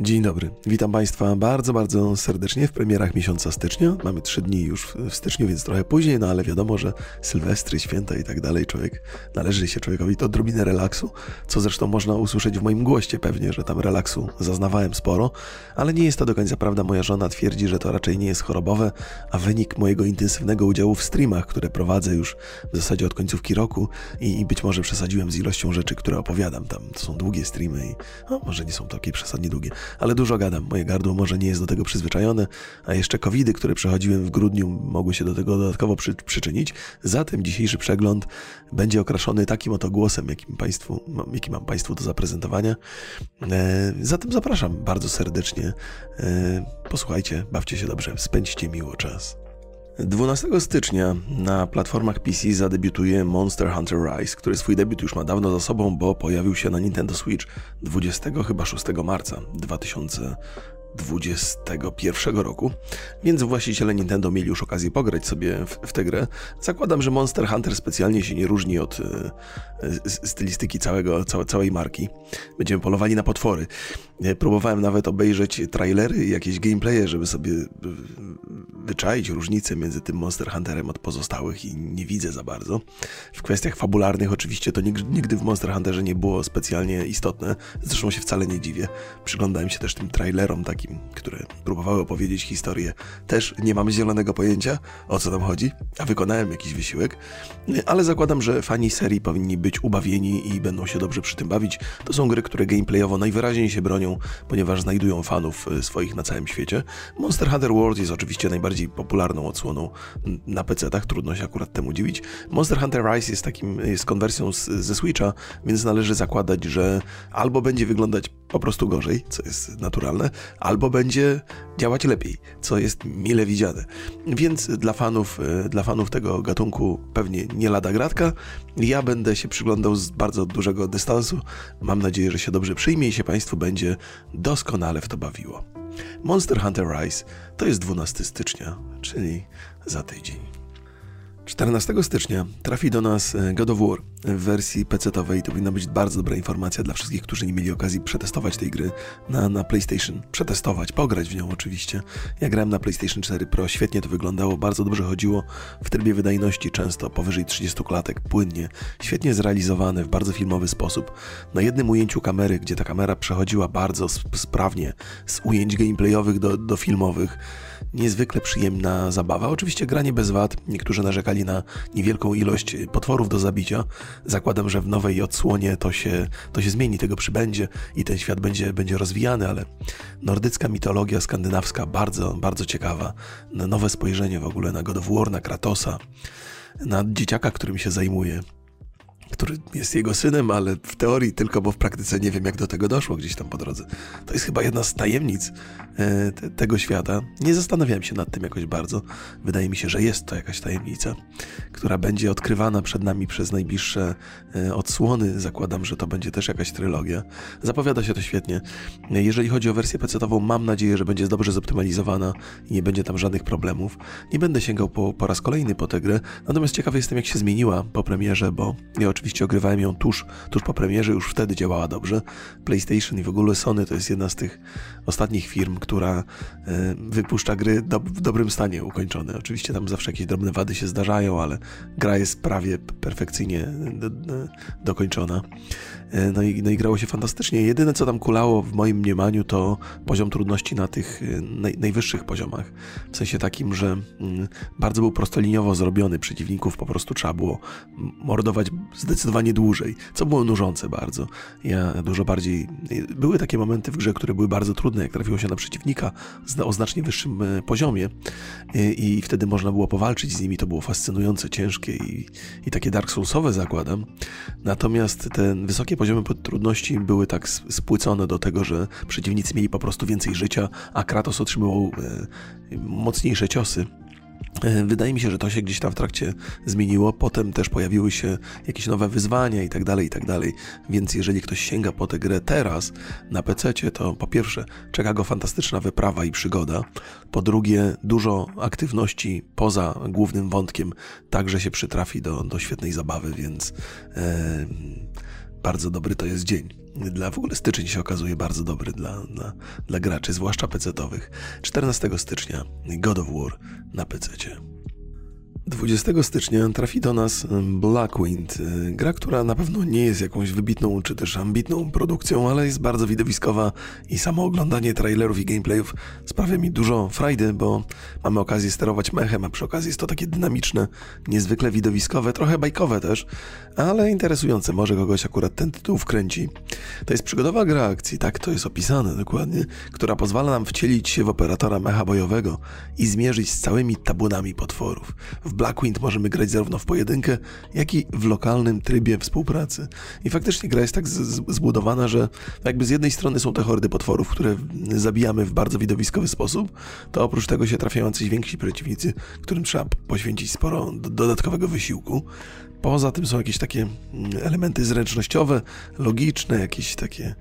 Dzień dobry, witam Państwa bardzo, bardzo serdecznie w premierach miesiąca stycznia. Mamy trzy dni już w styczniu, więc trochę później, no ale wiadomo, że sylwestry, święta i tak dalej, człowiek, należy się człowiekowi to odrobinę relaksu, co zresztą można usłyszeć w moim głoście pewnie, że tam relaksu zaznawałem sporo, ale nie jest to do końca prawda. Moja żona twierdzi, że to raczej nie jest chorobowe, a wynik mojego intensywnego udziału w streamach, które prowadzę już w zasadzie od końcówki roku i, i być może przesadziłem z ilością rzeczy, które opowiadam tam. To są długie streamy i no, może nie są takie przesadnie długie ale dużo gadam. Moje gardło może nie jest do tego przyzwyczajone, a jeszcze covidy, które przechodziłem w grudniu, mogły się do tego dodatkowo przy, przyczynić. Zatem dzisiejszy przegląd będzie okraszony takim oto głosem, jakim państwu, jaki mam Państwu do zaprezentowania. E, zatem zapraszam bardzo serdecznie. E, posłuchajcie, bawcie się dobrze, spędźcie miło czas. 12 stycznia na platformach PC zadebiutuje Monster Hunter Rise, który swój debiut już ma dawno za sobą, bo pojawił się na Nintendo Switch 20 chyba 6 marca 2000 2021 roku, więc właściciele Nintendo mieli już okazję pograć sobie w, w tę grę. Zakładam, że Monster Hunter specjalnie się nie różni od e, stylistyki całego, całe, całej marki. Będziemy polowali na potwory. E, próbowałem nawet obejrzeć trailery jakieś gameplaye, żeby sobie e, wyczaić różnicę między tym Monster Hunterem od pozostałych i nie widzę za bardzo. W kwestiach fabularnych oczywiście to nigdy w Monster Hunterze nie było specjalnie istotne, zresztą się wcale nie dziwię. Przyglądałem się też tym trailerom tak które próbowały opowiedzieć historię, też nie mam zielonego pojęcia, o co tam chodzi, a wykonałem jakiś wysiłek, ale zakładam, że fani serii powinni być ubawieni i będą się dobrze przy tym bawić. To są gry, które gameplayowo najwyraźniej się bronią, ponieważ znajdują fanów e, swoich na całym świecie. Monster Hunter World jest oczywiście najbardziej popularną odsłoną na PC-tach, trudno się akurat temu dziwić. Monster Hunter Rise jest takim, jest konwersją z, ze Switcha, więc należy zakładać, że albo będzie wyglądać po prostu gorzej, co jest naturalne, albo będzie działać lepiej, co jest mile widziane. Więc dla fanów, e, dla fanów tego gatunku pewnie nie lada gratka. Ja będę się przyglądał z bardzo dużego dystansu. Mam nadzieję, że się dobrze przyjmie i się Państwu będzie doskonale w to bawiło. Monster Hunter Rise to jest 12 stycznia, czyli za tydzień. 14 stycznia trafi do nas e, God of War w wersji PC-owej. To powinna być bardzo dobra informacja dla wszystkich, którzy nie mieli okazji przetestować tej gry na, na PlayStation. Przetestować, pograć w nią oczywiście. Ja grałem na PlayStation 4 Pro, świetnie to wyglądało, bardzo dobrze chodziło w trybie wydajności, często powyżej 30 klatek, płynnie, świetnie zrealizowane w bardzo filmowy sposób. Na jednym ujęciu kamery, gdzie ta kamera przechodziła bardzo sprawnie z ujęć gameplayowych do, do filmowych, niezwykle przyjemna zabawa. Oczywiście granie bez wad, niektórzy narzekali na niewielką ilość potworów do zabicia. Zakładam, że w nowej odsłonie to się, to się zmieni, tego przybędzie i ten świat będzie, będzie rozwijany, ale nordycka mitologia skandynawska bardzo, bardzo ciekawa. Nowe spojrzenie w ogóle na God of War, na Kratosa, na dzieciaka, którym się zajmuje który jest jego synem, ale w teorii tylko, bo w praktyce nie wiem, jak do tego doszło gdzieś tam po drodze. To jest chyba jedna z tajemnic e, te, tego świata. Nie zastanawiałem się nad tym jakoś bardzo. Wydaje mi się, że jest to jakaś tajemnica, która będzie odkrywana przed nami przez najbliższe e, odsłony. Zakładam, że to będzie też jakaś trylogia. Zapowiada się to świetnie. Jeżeli chodzi o wersję PC-ową, mam nadzieję, że będzie dobrze zoptymalizowana i nie będzie tam żadnych problemów. Nie będę sięgał po, po raz kolejny po tę grę, natomiast ciekawy jestem, jak się zmieniła po premierze, bo ja oczywiście Oczywiście ogrywałem ją tuż, tuż po premierze, już wtedy działała dobrze. PlayStation i w ogóle Sony to jest jedna z tych ostatnich firm, która e, wypuszcza gry do, w dobrym stanie ukończone. Oczywiście tam zawsze jakieś drobne wady się zdarzają, ale gra jest prawie perfekcyjnie do, dokończona. E, no i, no i grało się fantastycznie. Jedyne, co tam kulało w moim mniemaniu, to poziom trudności na tych e, naj, najwyższych poziomach. W sensie takim, że mm, bardzo był prostoliniowo zrobiony. Przeciwników po prostu trzeba było mordować zdecydowanie dłużej, co było nużące bardzo. Ja dużo bardziej... Były takie momenty w grze, które były bardzo trudne, jak trafiło się na przeciwnika o znacznie wyższym e, poziomie i, i wtedy można było powalczyć z nimi. To było fascynujące, ciężkie i, i takie Dark Soulsowe zakładam. Natomiast te wysokie poziomy trudności były tak spłycone do tego, że przeciwnicy mieli po prostu więcej życia, a Kratos otrzymywał mocniejsze ciosy. E, wydaje mi się, że to się gdzieś tam w trakcie zmieniło. Potem też pojawiły się jakieś nowe wyzwania i tak dalej, i tak dalej. Więc jeżeli ktoś sięga po tę grę teraz na PC, to po pierwsze czeka go fantastyczna wyprawa i przygoda. Po drugie, dużo aktywności poza głównym wątkiem także się przytrafi do, do świetnej zabawy, więc. E, bardzo dobry to jest dzień. Dla w ogóle styczeń się okazuje bardzo dobry dla, dla, dla graczy, zwłaszcza PC-owych. 14 stycznia God of War na PC-cie. 20 stycznia trafi do nas Blackwind, y, gra, która na pewno nie jest jakąś wybitną czy też ambitną produkcją, ale jest bardzo widowiskowa i samo oglądanie trailerów i gameplayów sprawia mi dużo frajdy, bo mamy okazję sterować mechem, a przy okazji jest to takie dynamiczne, niezwykle widowiskowe, trochę bajkowe też, ale interesujące, może kogoś akurat ten tytuł wkręci. To jest przygodowa gra akcji, tak to jest opisane dokładnie, która pozwala nam wcielić się w operatora mecha bojowego i zmierzyć z całymi tabunami potworów. W Blackwind możemy grać zarówno w pojedynkę, jak i w lokalnym trybie współpracy. I faktycznie gra jest tak zbudowana, że jakby z jednej strony są te hordy potworów, które zabijamy w bardzo widowiskowy sposób, to oprócz tego się trafiają coś więksi przeciwnicy, którym trzeba poświęcić sporo dodatkowego wysiłku. Poza tym są jakieś takie mm, elementy zręcznościowe, logiczne, jakieś takie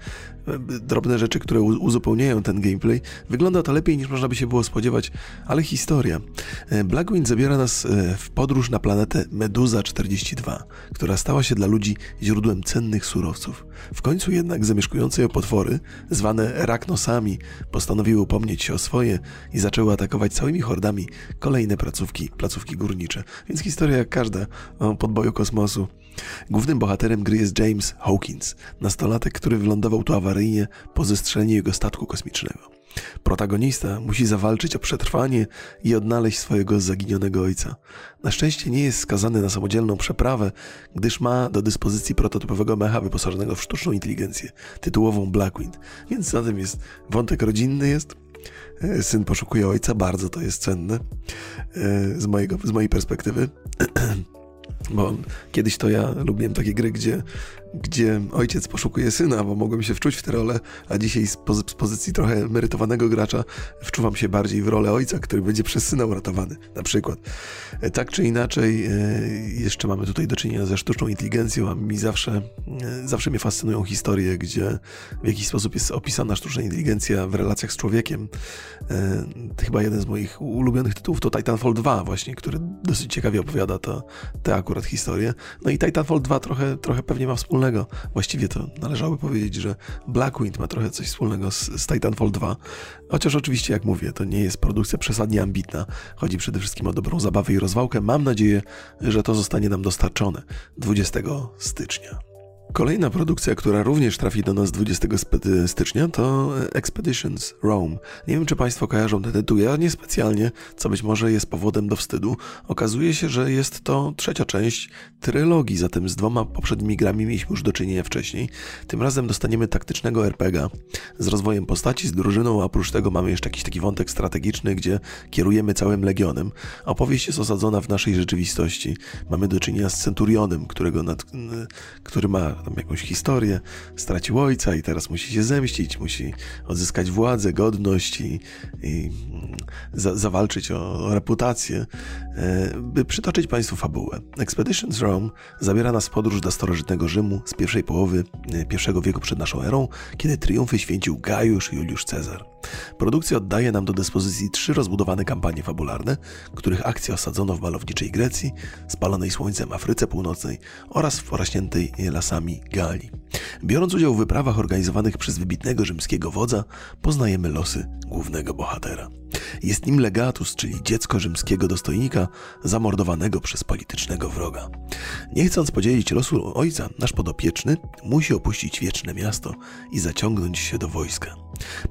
drobne rzeczy, które uzupełniają ten gameplay. Wygląda to lepiej niż można by się było spodziewać, ale historia. E, Blackwind zabiera nas e, w podróż na planetę Meduza 42, która stała się dla ludzi źródłem cennych surowców. W końcu jednak zamieszkujące ją potwory, zwane Raknosami, postanowiły upomnieć się o swoje i zaczęły atakować całymi hordami kolejne placówki, placówki górnicze. Więc historia jak każda o podboju kosmosu. Głównym bohaterem gry jest James Hawkins, nastolatek, który wylądował tu awaryjnie po zestrzeleniu jego statku kosmicznego. Protagonista musi zawalczyć o przetrwanie i odnaleźć swojego zaginionego ojca. Na szczęście nie jest skazany na samodzielną przeprawę, gdyż ma do dyspozycji prototypowego mecha wyposażonego w sztuczną inteligencję, tytułową Blackwind, więc za tym jest wątek rodzinny jest. E, syn poszukuje ojca, bardzo to jest cenne e, z, mojego, z mojej perspektywy. Bo kiedyś to ja lubiłem takie gry, gdzie gdzie ojciec poszukuje syna, bo mogłem się wczuć w tę rolę, a dzisiaj z, pozy z pozycji trochę emerytowanego gracza wczuwam się bardziej w rolę ojca, który będzie przez syna uratowany, na przykład. E, tak czy inaczej, e, jeszcze mamy tutaj do czynienia ze sztuczną inteligencją, a mi zawsze, e, zawsze mnie fascynują historie, gdzie w jakiś sposób jest opisana sztuczna inteligencja w relacjach z człowiekiem. Chyba jeden z moich ulubionych tytułów to Titanfall 2 właśnie, który dosyć ciekawie opowiada tę akurat historię. No i Titanfall 2 trochę, trochę pewnie ma wspólne wspólnego. Właściwie to należałoby powiedzieć, że Blackwind ma trochę coś wspólnego z, z Titanfall 2. Chociaż oczywiście, jak mówię, to nie jest produkcja przesadnie ambitna. Chodzi przede wszystkim o dobrą zabawę i rozwałkę. Mam nadzieję, że to zostanie nam dostarczone 20 stycznia. Kolejna produkcja, która również trafi do nas 20 stycznia, to Expeditions Rome. Nie wiem, czy Państwo kojarzą ten tytuł, ja niespecjalnie, co być może jest powodem do wstydu. Okazuje się, że jest to trzecia część trylogii, zatem z dwoma poprzednimi grami mieliśmy już do czynienia wcześniej. Tym razem dostaniemy taktycznego RPGa z rozwojem postaci, z drużyną, a oprócz tego mamy jeszcze jakiś taki wątek strategiczny, gdzie kierujemy całym legionem. Opowieść jest osadzona w naszej rzeczywistości. Mamy do czynienia z Centurionem, którego nad, który ma tam jakąś historię, stracił ojca i teraz musi się zemścić, musi odzyskać władzę, godność i, i za, zawalczyć o, o reputację. E, by przytoczyć Państwu fabułę. Expeditions Rome zabiera nas w podróż do starożytnego Rzymu z pierwszej połowy I e, wieku przed naszą erą, kiedy triumfy święcił Gajusz Juliusz Cezar. Produkcja oddaje nam do dyspozycji trzy rozbudowane kampanie fabularne, których akcje osadzono w malowniczej Grecji, spalonej słońcem Afryce Północnej oraz w porośniętej lasami Galii. Biorąc udział w wyprawach organizowanych przez wybitnego rzymskiego wodza, poznajemy losy głównego bohatera. Jest nim legatus, czyli dziecko rzymskiego dostojnika zamordowanego przez politycznego wroga. Nie chcąc podzielić losu ojca, nasz podopieczny musi opuścić wieczne miasto i zaciągnąć się do wojska.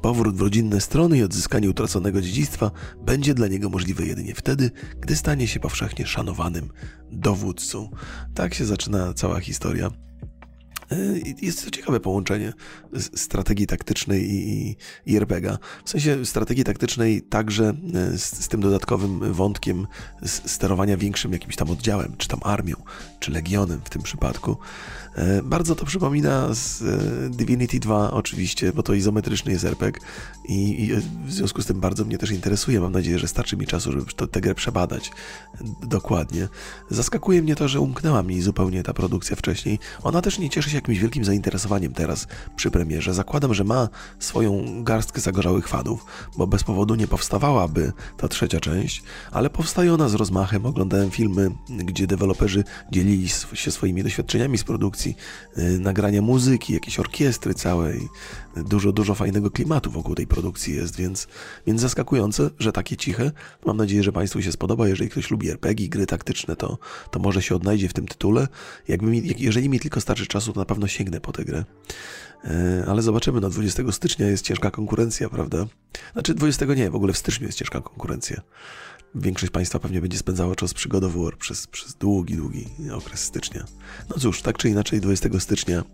Powrót w rodzinne strony i odzyskanie utraconego dziedzictwa będzie dla niego możliwe jedynie wtedy, gdy stanie się powszechnie szanowanym dowódcą. Tak się zaczyna cała historia jest to ciekawe połączenie strategii taktycznej i, i. W sensie strategii taktycznej także e, z, z, tym dodatkowym wątkiem sterowania większym jakimś tam oddziałem, czy tam armią, czy legionem w tym przypadku. E, bardzo to przypomina z Divinity 2 oczywiście, bo to izometryczny jest RPG i, i w związku z tym bardzo mnie też interesuje. Mam nadzieję, że starczy mi czasu, żeby to, tę grę przebadać dokładnie. Zaskakuje mnie to, że umknęła mi zupełnie ta produkcja wcześniej. Ona też nie cieszy się jakimś wielkim zainteresowaniem teraz przy premierze. Zakładam, że ma swoją garstkę zagorzałych fanów, bo bez powodu nie powstawałaby ta trzecia część, ale powstaje ona z rozmachem. Oglądałem filmy, gdzie deweloperzy dzielili się swoimi doświadczeniami z produkcji, y, nagrania muzyki, jakieś orkiestry całej. Dużo, dużo fajnego klimatu wokół tej produkcji jest, więc, więc zaskakujące, że takie ciche. Mam nadzieję, że Państwu się spodoba. Jeżeli ktoś lubi RPG, gry taktyczne, to, to może się odnajdzie w tym tytule. Jakby mi, jeżeli mi tylko starczy czasu, to pewno sięgnę po tę grę. E, ale zobaczymy, no 20 stycznia jest ciężka konkurencja, prawda? Znaczy 20 nie, w ogóle w styczniu jest ciężka konkurencja. Większość Państwa pewnie będzie spędzała czas przy God of War przez, przez długi, długi okres stycznia. No cóż, tak czy inaczej 20 stycznia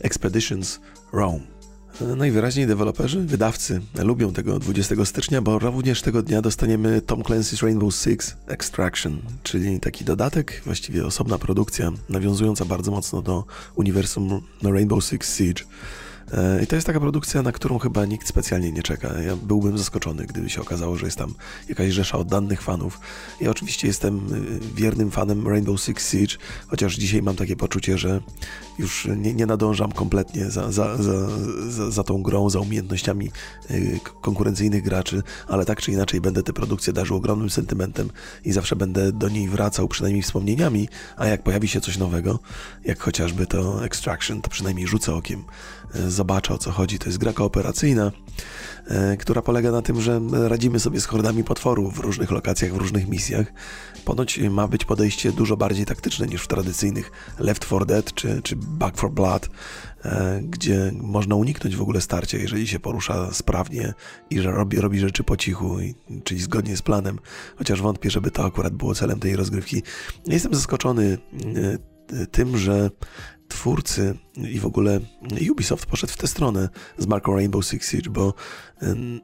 Expeditions Rome Najwyraźniej deweloperzy, wydawcy lubią tego 20 stycznia, bo również tego dnia dostaniemy Tom Clancy's Rainbow Six Extraction, czyli taki dodatek, właściwie osobna produkcja, nawiązująca bardzo mocno do uniwersum Rainbow Six Siege. E, I to jest taka produkcja, na którą chyba nikt specjalnie nie czeka. Ja byłbym zaskoczony, gdyby się okazało, że jest tam jakaś rzesza oddanych fanów. Ja oczywiście jestem y, wiernym fanem Rainbow Six Siege, chociaż dzisiaj mam takie poczucie, że już nie, nie nadążam kompletnie za, za, za, za, za tą grą, za umiejętnościami y, konkurencyjnych graczy, ale tak czy inaczej będę tę produkcję darzył ogromnym sentymentem i zawsze będę do niej wracał, przynajmniej wspomnieniami, a jak pojawi się coś nowego, jak chociażby to Extraction, to przynajmniej rzucę okiem y, zobaczę o co chodzi. To jest gra kooperacyjna, e, która polega na tym, że radzimy sobie z hordami potworów w różnych lokacjach, w różnych misjach. Ponoć ma być podejście dużo bardziej taktyczne niż w tradycyjnych Left 4 Dead czy, czy Back 4 Blood, e, gdzie można uniknąć w ogóle starcia, jeżeli się porusza sprawnie i robi, robi rzeczy po cichu, czyli zgodnie z planem, chociaż wątpię, żeby to akurat było celem tej rozgrywki. Jestem zaskoczony e, tym, że twórcy i w ogóle Ubisoft poszedł w tę stronę z marką Rainbow Six Siege, bo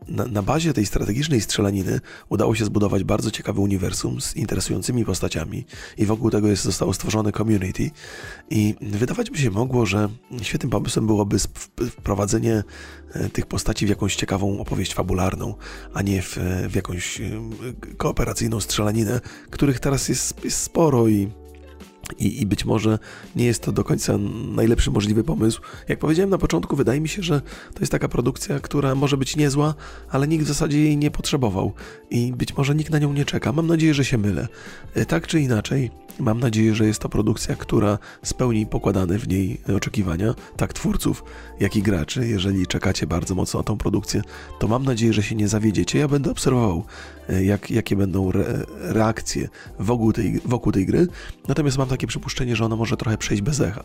na, na, bazie tej strategicznej strzelaniny udało się zbudować bardzo ciekawe uniwersum z interesującymi postaciami i wokół tego jest, zostało stworzone community. I wydawać by się mogło, że świetnym pomysłem byłoby wprowadzenie e, tych postaci w jakąś ciekawą opowieść fabularną, a nie w, w jakąś kooperacyjną strzelaninę, których teraz jest, jest sporo i i, I, być może nie jest to do końca najlepszy możliwy pomysł. Jak powiedziałem na początku, wydaje mi się, że to jest taka produkcja, która może być niezła, ale nikt w zasadzie jej nie potrzebował i być może nikt na nią nie czeka. Mam nadzieję, że się mylę. E, tak czy inaczej, mam nadzieję, że jest to produkcja, która spełni pokładane w niej oczekiwania, tak twórców, jak i graczy. Jeżeli czekacie bardzo mocno na tą produkcję, to mam nadzieję, że się nie zawiedziecie. Ja będę obserwował, e, jak, jakie będą re, reakcje wokół tej, wokół tej gry. Natomiast mam takie przypuszczenie, że ona może trochę przejść bez echa.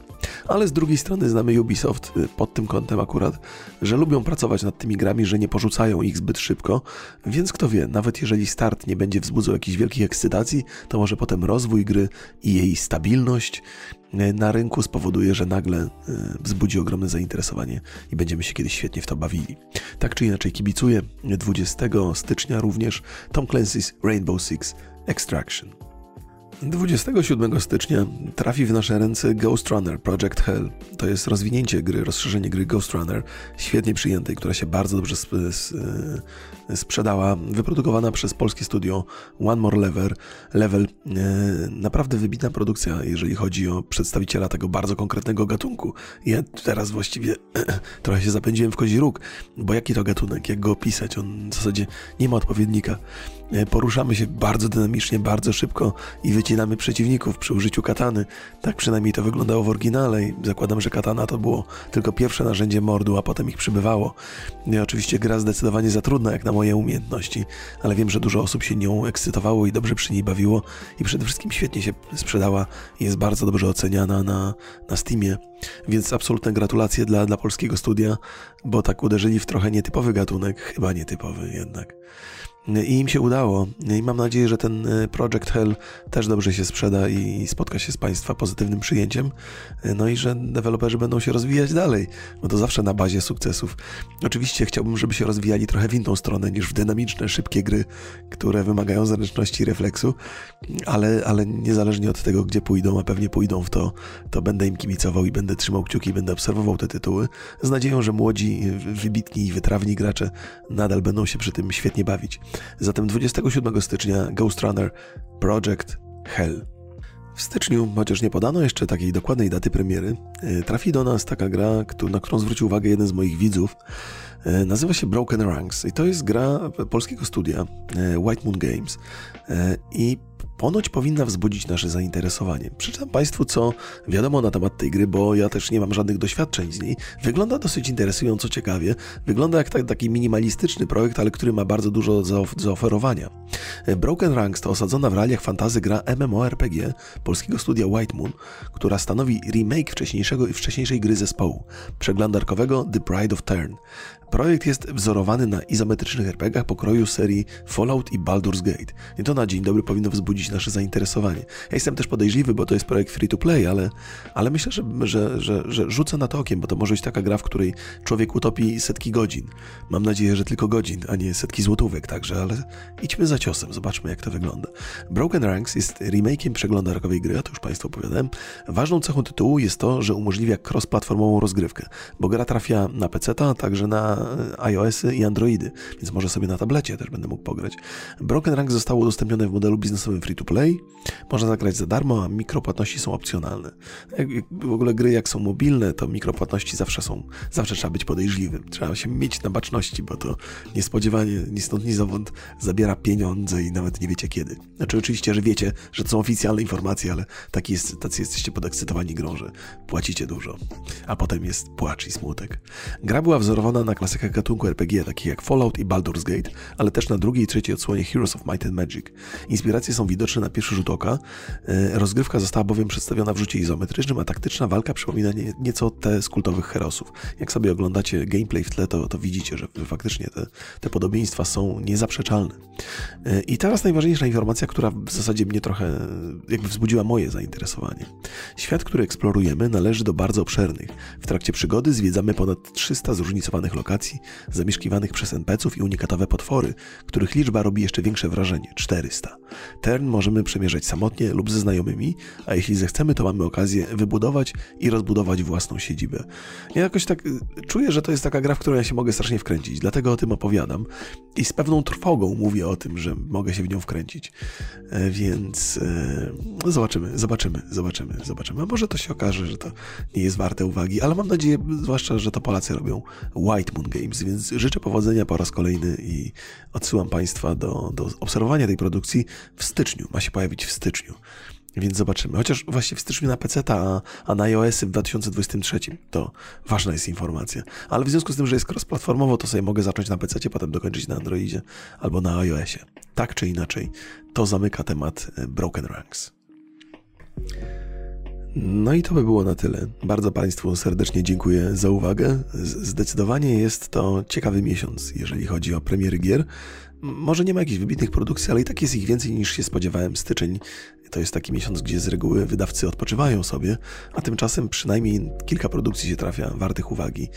Ale z drugiej strony znamy Ubisoft y, pod tym kątem akurat, że lubią pracować nad tymi grami, że nie porzucają ich zbyt szybko, więc kto wie, nawet jeżeli start nie będzie wzbudzał jakichś wielkich ekscytacji, to może potem rozwój gry i jej stabilność y, na rynku spowoduje, że nagle y, wzbudzi ogromne zainteresowanie i będziemy się kiedyś świetnie w to bawili. Tak czy inaczej kibicuję 20 stycznia również Tom Clancy's Rainbow Six Extraction. 27 stycznia trafi w nasze ręce Ghost Runner Project Hell. To jest rozwinięcie gry, rozszerzenie gry Ghost Runner, świetnie przyjętej, która się bardzo dobrze sp e, sprzedała, wyprodukowana przez polskie studio One More Level. Level. Naprawdę wybitna produkcja, jeżeli chodzi o przedstawiciela tego bardzo konkretnego gatunku. Ja teraz właściwie trochę się zapędziłem w kozi róg, bo jaki to gatunek, jak go opisać? On w zasadzie nie ma odpowiednika. E, poruszamy się bardzo dynamicznie, bardzo szybko i wycinamy przeciwników przy użyciu katany. Tak przynajmniej to wyglądało w oryginale i zakładam, że katana to było tylko pierwsze narzędzie mordu, a potem ich przybywało. I oczywiście gra zdecydowanie za trudna jak na moje umiejętności, ale wiem, że dużo osób się nią ekscytowało i dobrze przy niej bawiło i przede wszystkim świetnie się sprzedała i jest bardzo dobrze oceniana na, na Steamie. Więc absolutne gratulacje dla, dla polskiego studia, bo tak uderzyli w trochę nietypowy gatunek, chyba nietypowy jednak. I im się udało. I mam nadzieję, że ten e, Project Hell też dobrze się sprzeda i spotka się z Państwa pozytywnym przyjęciem. E, no i że deweloperzy będą się rozwijać dalej, bo to zawsze na bazie sukcesów. Oczywiście chciałbym, żeby się rozwijali trochę w inną stronę niż w dynamiczne, szybkie gry, które wymagają zręczności i refleksu, ale, ale niezależnie od tego, gdzie pójdą, a pewnie pójdą w to, to będę im kibicował i będę trzymał kciuki i będę obserwował te tytuły z nadzieją, że młodzi, wybitni i wytrawni gracze nadal będą się przy tym świetnie bawić. Zatem 27 stycznia Ghost Runner Project Hell. W styczniu, chociaż nie podano jeszcze takiej dokładnej daty premiery, e, trafi do nas taka gra, na którą zwrócił uwagę jeden z moich widzów. E, nazywa się Broken Ranks i to jest gra polskiego studia e, White Moon Games. I ponoć powinna wzbudzić nasze zainteresowanie. Przeczytam Państwu, co wiadomo na temat tej gry, bo ja też nie mam żadnych doświadczeń z niej. Wygląda dosyć interesująco, ciekawie. Wygląda jak taki minimalistyczny projekt, ale który ma bardzo dużo do zaoferowania. Broken Ranks to osadzona w realiach fantazy gra MMORPG polskiego studia White Moon, która stanowi remake wcześniejszego i wcześniejszej gry zespołu, przeglądarkowego The Bride of Turn. Projekt jest wzorowany na izometrycznych RPGach pokroju serii Fallout i Baldur's Gate. I to na dzień dobry powinno wzbudzić nasze zainteresowanie. Ja jestem też podejrzliwy, bo to jest projekt free to play, ale, ale myślę, że, że, że, że rzucę na to okiem, bo to może być taka gra, w której człowiek utopi setki godzin. Mam nadzieję, że tylko godzin, a nie setki złotówek także, ale idźmy za ciosem, zobaczmy jak to wygląda. Broken Ranks jest remake'iem przeglądarkowej gry, a to już Państwu opowiadałem. Ważną cechą tytułu jest to, że umożliwia cross-platformową rozgrywkę, bo gra trafia na PC, a także na iOSy i Androidy, więc może sobie na tablecie też będę mógł pograć. Broken Rank zostało udostępnione w modelu biznesowym free-to-play. Można zagrać za darmo, a mikropłatności są opcjonalne. w ogóle gry jak są mobilne, to mikropłatności zawsze są, zawsze trzeba być podejrzliwym. Trzeba się mieć na baczności, bo to niespodziewanie, ni stąd, ni zowąd zabiera pieniądze i nawet nie wiecie kiedy. Znaczy oczywiście, że wiecie, że to są oficjalne informacje, ale taki jest, tacy jesteście podekscytowani grą, że płacicie dużo. A potem jest płacz i smutek. Gra była wzorowana na klasykach gatunku RPG, takich jak Fallout i Baldur's Gate, ale też na drugiej i trzeciej odsłonie Heroes of Might and Magic. Inspiracje są widoczne na pierwszy rzut oka. E, rozgrywka została bowiem przedstawiona w rzucie izometrycznym, a taktyczna walka przypomina nieco te z kultowych herosów. Jak sobie oglądacie gameplay w tle, to, to widzicie, że faktycznie te, te podobieństwa są niezaprzeczalne. E, I teraz najważniejsza informacja, która w zasadzie mnie trochę jakby wzbudziła moje zainteresowanie. Świat, który eksplorujemy, należy do bardzo obszernych. W trakcie przygody zwiedzamy ponad 300 zróżnicowanych lokacji, zamieszkiwanych przez NPC-ów i unikatowe potwory, których liczba robi jeszcze większe wrażenie 400. Tern możemy przemierzać samotnie lub ze znajomymi, a jeśli zechcemy, to mamy okazję wybudować i rozbudować własną siedzibę. Ja jakoś tak y, czuję, że to jest taka gra, w którą ja się mogę strasznie wkręcić, dlatego o tym opowiadam i z pewną trwogą mówię o tym, że mogę się w nią wkręcić. E, więc no zobaczymy, zobaczymy, zobaczymy, zobaczymy. A może to się okaże, że to nie jest warte uwagi, ale mam nadzieję, zwłaszcza, że to Polacy robią White Games, więc życzę powodzenia po raz kolejny i odsyłam Państwa do, do obserwowania tej produkcji w styczniu. Ma się pojawić w styczniu. Więc zobaczymy. Chociaż właśnie w styczniu na PC, a, a na iOS w 2023. To ważna jest informacja. Ale w związku z tym, że jest cross-platformowo, to sobie mogę zacząć na PC, potem dokończyć na Androidzie albo na iOSie. Tak czy inaczej, to zamyka temat e, Broken Ranks. No i to by było na tyle. Bardzo Państwu serdecznie dziękuję za uwagę. Zdecydowanie jest to ciekawy miesiąc, jeżeli chodzi o premiery gier. Może nie ma jakichś wybitnych produkcji, ale i tak jest ich więcej niż się spodziewałem. Styczeń to jest taki miesiąc, gdzie z reguły wydawcy odpoczywają sobie, a tymczasem przynajmniej kilka produkcji się trafia wartych uwagi.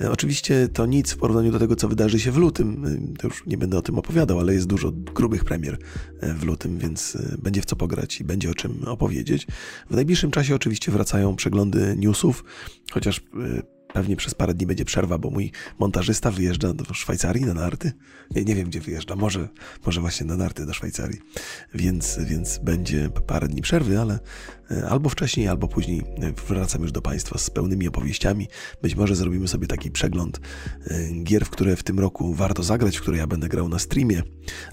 E, oczywiście to nic w porównaniu do tego, co wydarzy się w lutym. E, to już nie będę o tym opowiadał, ale jest dużo grubych premier e, w lutym, więc będzie w co pograć i będzie o czym opowiedzieć. W najbliższym czasie oczywiście wracają przeglądy newsów, chociaż Pewnie przez parę dni będzie przerwa, bo mój montażysta wyjeżdża do Szwajcarii na narty. Nie, nie wiem, gdzie wyjeżdża. Może, może właśnie na narty do Szwajcarii. Więc, więc będzie parę dni przerwy, ale albo wcześniej, albo później e, wracam już do Państwa z pełnymi opowieściami. Być może zrobimy sobie taki przegląd e, gier, w które w tym roku warto zagrać, w które ja będę grał na streamie,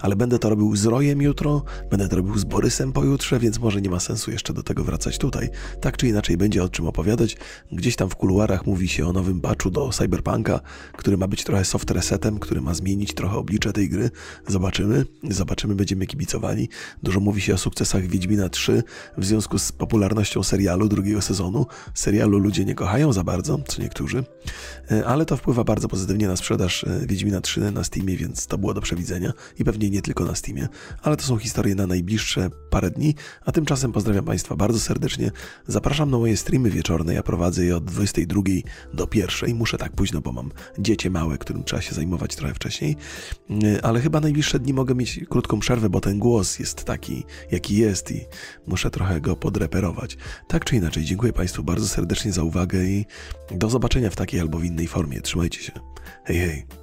ale będę to robił z Rojem jutro, będę to robił z Borysem pojutrze, więc może nie ma sensu jeszcze do tego wracać tutaj. Tak czy inaczej będzie o czym opowiadać. Gdzieś tam w kuluarach mówi się o nowym patchu do Cyberpunka, który ma być trochę soft resetem, który ma zmienić trochę oblicze tej gry. Zobaczymy, zobaczymy, będziemy kibicowani. Dużo mówi się o sukcesach Wiedźmina 3 w związku z popularnością serialu drugiego sezonu. Serialu ludzie nie kochają za bardzo, co niektórzy, e, ale to wpływa bardzo pozytywnie na sprzedaż e, Wiedźmina 3 na Steamie, więc to było do przewidzenia i pewnie nie tylko na Steamie, ale to są historie na najbliższe parę dni, a tymczasem pozdrawiam Państwa bardzo serdecznie. Zapraszam na moje streamy wieczorne, ja prowadzę je od 22 do do pierwszej. Muszę tak późno, bo mam dziecię małe, którym trzeba się zajmować trochę wcześniej. Y, ale chyba najbliższe dni mogę mieć krótką przerwę, bo ten głos jest taki, jaki jest i muszę trochę go podreperować. Tak czy inaczej, dziękuję Państwu bardzo serdecznie za uwagę i do zobaczenia w takiej albo w innej formie. Trzymajcie się. Hej, hej.